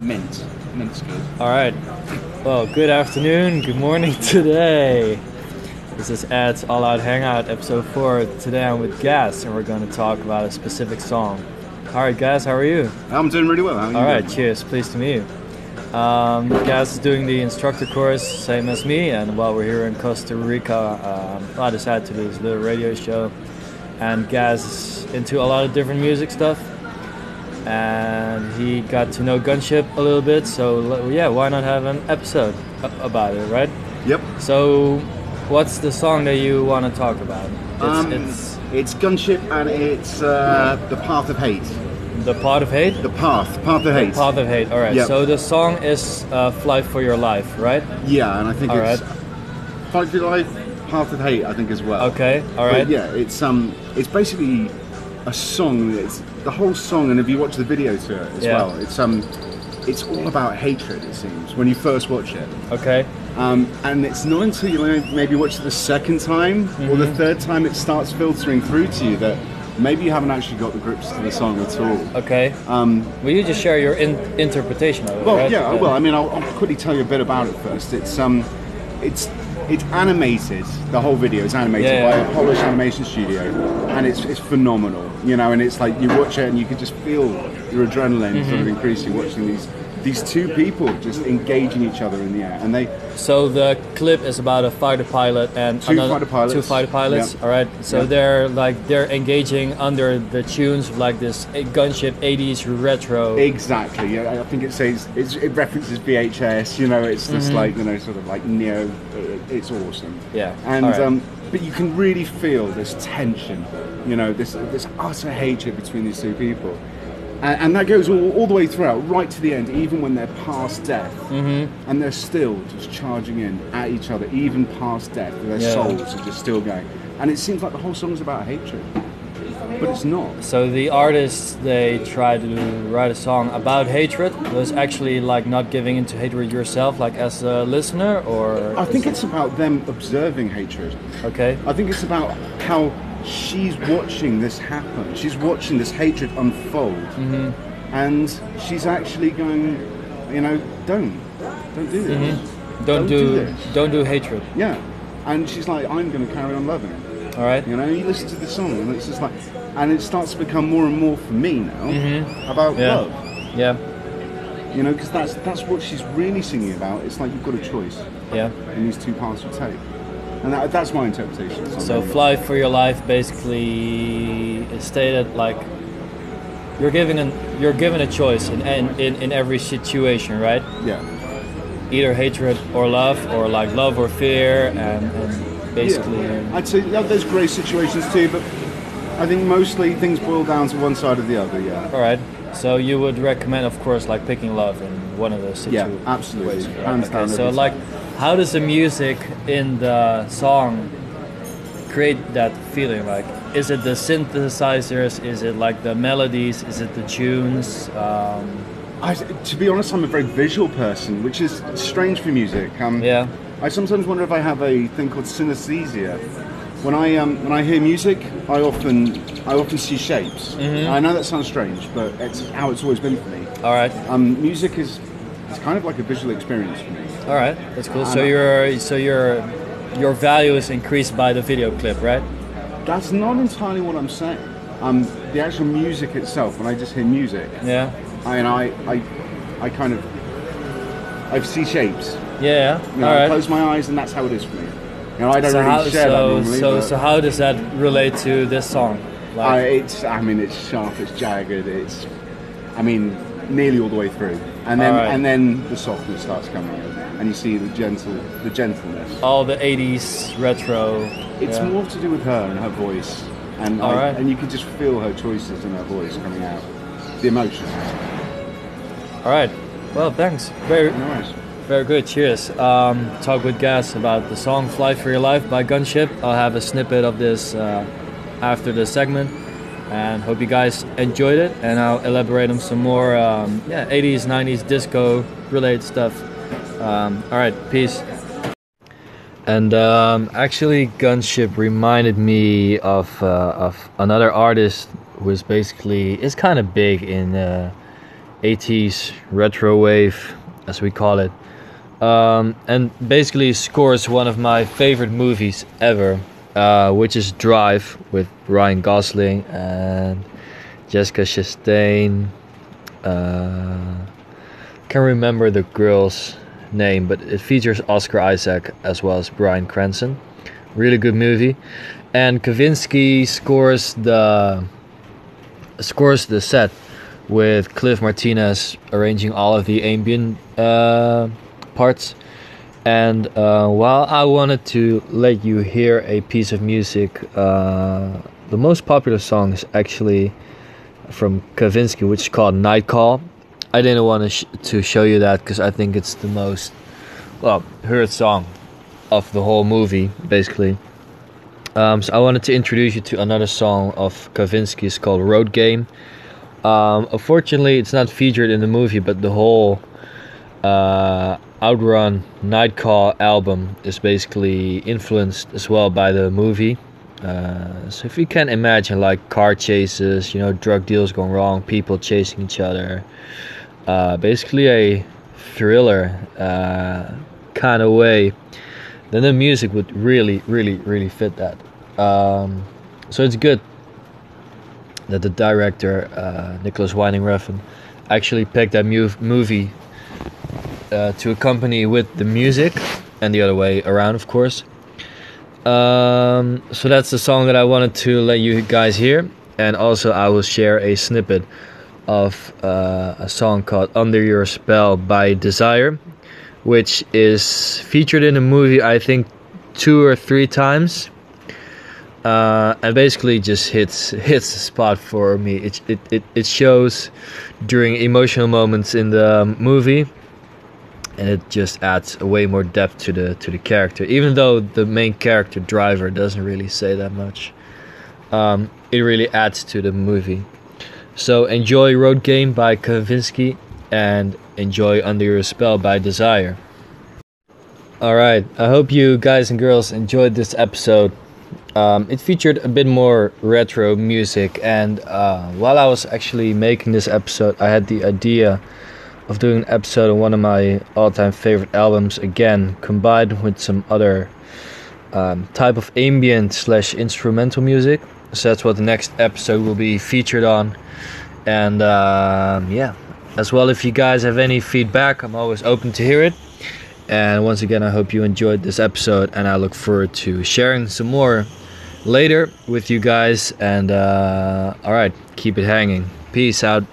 Mint. Mint's good. All right. Well, good afternoon, good morning today. This is Ed's All Out Hangout, episode 4. Today I'm with Gas, and we're going to talk about a specific song. All right, Gas, how are you? I'm doing really well. How are you All right, doing? cheers. Pleased to meet you. Um, Gas is doing the instructor course, same as me, and while we're here in Costa Rica, um, I decided to do this little radio show. And Gas is into a lot of different music stuff, and he got to know Gunship a little bit. So yeah, why not have an episode about it, right? Yep. So, what's the song that you want to talk about? It's, Um, it's it's Gunship and it's uh, The Path of Hate. the Path of Hate. The Path. Path of Hate. Path of Hate. All right. Yep. So the song is uh, "Fly for Your Life," right? Yeah, and I think All it's right. Fight for Your Life, Path of Hate, I think as well. Okay. All right. But yeah, it's um, it's basically a song. It's the whole song, and if you watch the video to it as Yeah. well, it's um, it's all about hatred. It seems when you first watch it. Okay. Um, and it's not until you maybe watch it the second time or the Mm-hmm. third time it starts filtering through to you that maybe you haven't actually got the grips to the song at all. Okay. Um, Will you just share your in- interpretation of it? well, right? yeah, well, I mean, I'll, I'll quickly tell you a bit about it first. It's um, it's it's animated. The whole video is animated Yeah, by yeah. a Polish animation studio, and it's it's phenomenal. You know, and it's like you watch it and you can just feel your adrenaline Mm-hmm. sort of increasing watching these these two people just engaging each other in the air, and they So the clip is about a fighter pilot and Two fighter pilots. Two fighter pilots. Yeah. All right. So Yeah. they're like they're engaging under the tunes of like this gunship '80s retro. Exactly. Yeah, I think it says it's, it references VHS. You know, it's just Mm-hmm. like you know, sort of like neo. uh, It's awesome. Yeah, And alright. um, but you can really feel this tension. You know, this this utter hatred between these two people, and, and that goes all, all the way throughout, right to the end, even when they're past death, mm-hmm. and they're still just charging in at each other, even past death. Their Yeah. souls are just still going, and it seems like the whole song's about hatred, but it's not. So the artists they try to write a song about hatred was actually like not giving into hatred yourself, like as a listener, or I think it's about them observing hatred. okay. I think it's about how she's watching this happen. She's watching this hatred unfold, Mm-hmm. and she's actually going, you know, don't, don't do this. Mm-hmm. Don't, do do, this. don't do hatred. Yeah, and she's like, I'm going to carry on loving it. All right. You know, you listen to the song, and it's just like, and it starts to become more and more for me now about Mm-hmm. Yeah. love. Yeah. You know, because that's that's what she's really singing about. It's like you've got a choice Yeah. in these two paths you take, and that, that's my interpretation. So fly for your life basically is stated like you're given an you're given a choice in in, in, in every situation, right? Yeah. Either hatred or love, or like love or fear, and, and basically. Yeah. I'd say yeah, there's grey situations too, but I think mostly things boil down to one side or the other. Yeah. All right. So you would recommend, of course, like picking love in one of those situations. Yeah, absolutely. right? Hands Okay, down So like. How does the music in the song create that feeling? Like, is it the synthesizers? Is it like the melodies? Is it the tunes? Um, I, to be honest, I'm a very visual person, which is strange for music. Um, yeah. I sometimes wonder if I have a thing called synesthesia. When I um, when I hear music, I often I often see shapes. Mm-hmm. I know that sounds strange, but it's how it's always been for me. All right. Um, music is it's kind of like a visual experience for me. All right. That's cool. So your so your your value is increased by the video clip, right? That's not entirely what I'm saying. Um, the actual music itself, when I just hear music, Yeah. I mean, I, I, I kind of, I see shapes. Yeah. You know, All I right. close my eyes, and that's how it is for me. You know, I don't So really how share that so normally. so so how does that relate to this song? I, it's, I mean, it's sharp, it's jagged, it's, I mean, nearly all the way through, and then Alright. and then the softness starts coming in, and you see the gentle, the gentleness. all the 80s retro. It's yeah. more to do with her and her voice, and I, Alright. and you can just feel her choices and her voice coming out, the emotion. All right. Well, thanks. Very, Nice. very good. Cheers. Um, talk with Gas about the song "Fly for Your Life" by Gunship. I'll have a snippet of this uh, after the segment, and hope you guys enjoyed it. And I'll elaborate on some more, um, yeah, 80s, 90s disco related stuff. Um, all right. Peace. And um, actually, Gunship reminded me of uh, of another artist who is basically is kind of big in uh, 80s retro wave, as we call it. Um, and basically scores one of my favorite movies ever, uh, which is Drive with Ryan Gosling and Jessica Chastain. Uh, can't remember the girl's name, but it features Oscar Isaac as well as Bryan Cranston. Really good movie, and Kavinsky scores the scores the set with Cliff Martinez arranging all of the ambient uh, parts. And uh, while I wanted to let you hear a piece of music, uh, the most popular song is actually from Kavinsky, which is called Night Call. I didn't want to, sh- to show you that because I think it's the most well heard song of the whole movie, basically. Um, so I wanted to introduce you to another song of Kavinsky's called Road Game. Um, unfortunately, it's not featured in the movie, but the whole uh, Outrun Night Call album is basically influenced as well by the movie. Uh, so if you can imagine like car chases, you know, drug deals going wrong, people chasing each other, uh, basically a thriller uh, kind of way, then the music would really, really, really fit that. Um, so it's good that the director uh, Nicolas Winding Refn actually picked that mu- movie uh, to accompany with the music, and the other way around, of course. Um, so that's the song that I wanted to let you guys hear, and also I will share a snippet of uh, a song called "Under Your Spell" by Desire, which is featured in the movie I think two or three times uh, and basically just hits hits the spot for me. It, it it it shows during emotional moments in the movie, and it just adds way more depth to the to the character. Even though the main character driver doesn't really say that much, um, it really adds to the movie. So enjoy Road Game by Kavinsky and enjoy Under Your Spell by Desire. Alright, I hope you guys and girls enjoyed this episode. Um, it featured a bit more retro music, and uh, while I was actually making this episode, I had the idea of doing an episode on one of my all time favorite albums again, combined with some other um, type of ambient slash instrumental music. So that's what the next episode will be featured on. And um, yeah, as well, if you guys have any feedback, I'm always open to hear it. And once again, I hope you enjoyed this episode, and I look forward to sharing some more later with you guys. And uh, all right, keep it hanging. Peace out.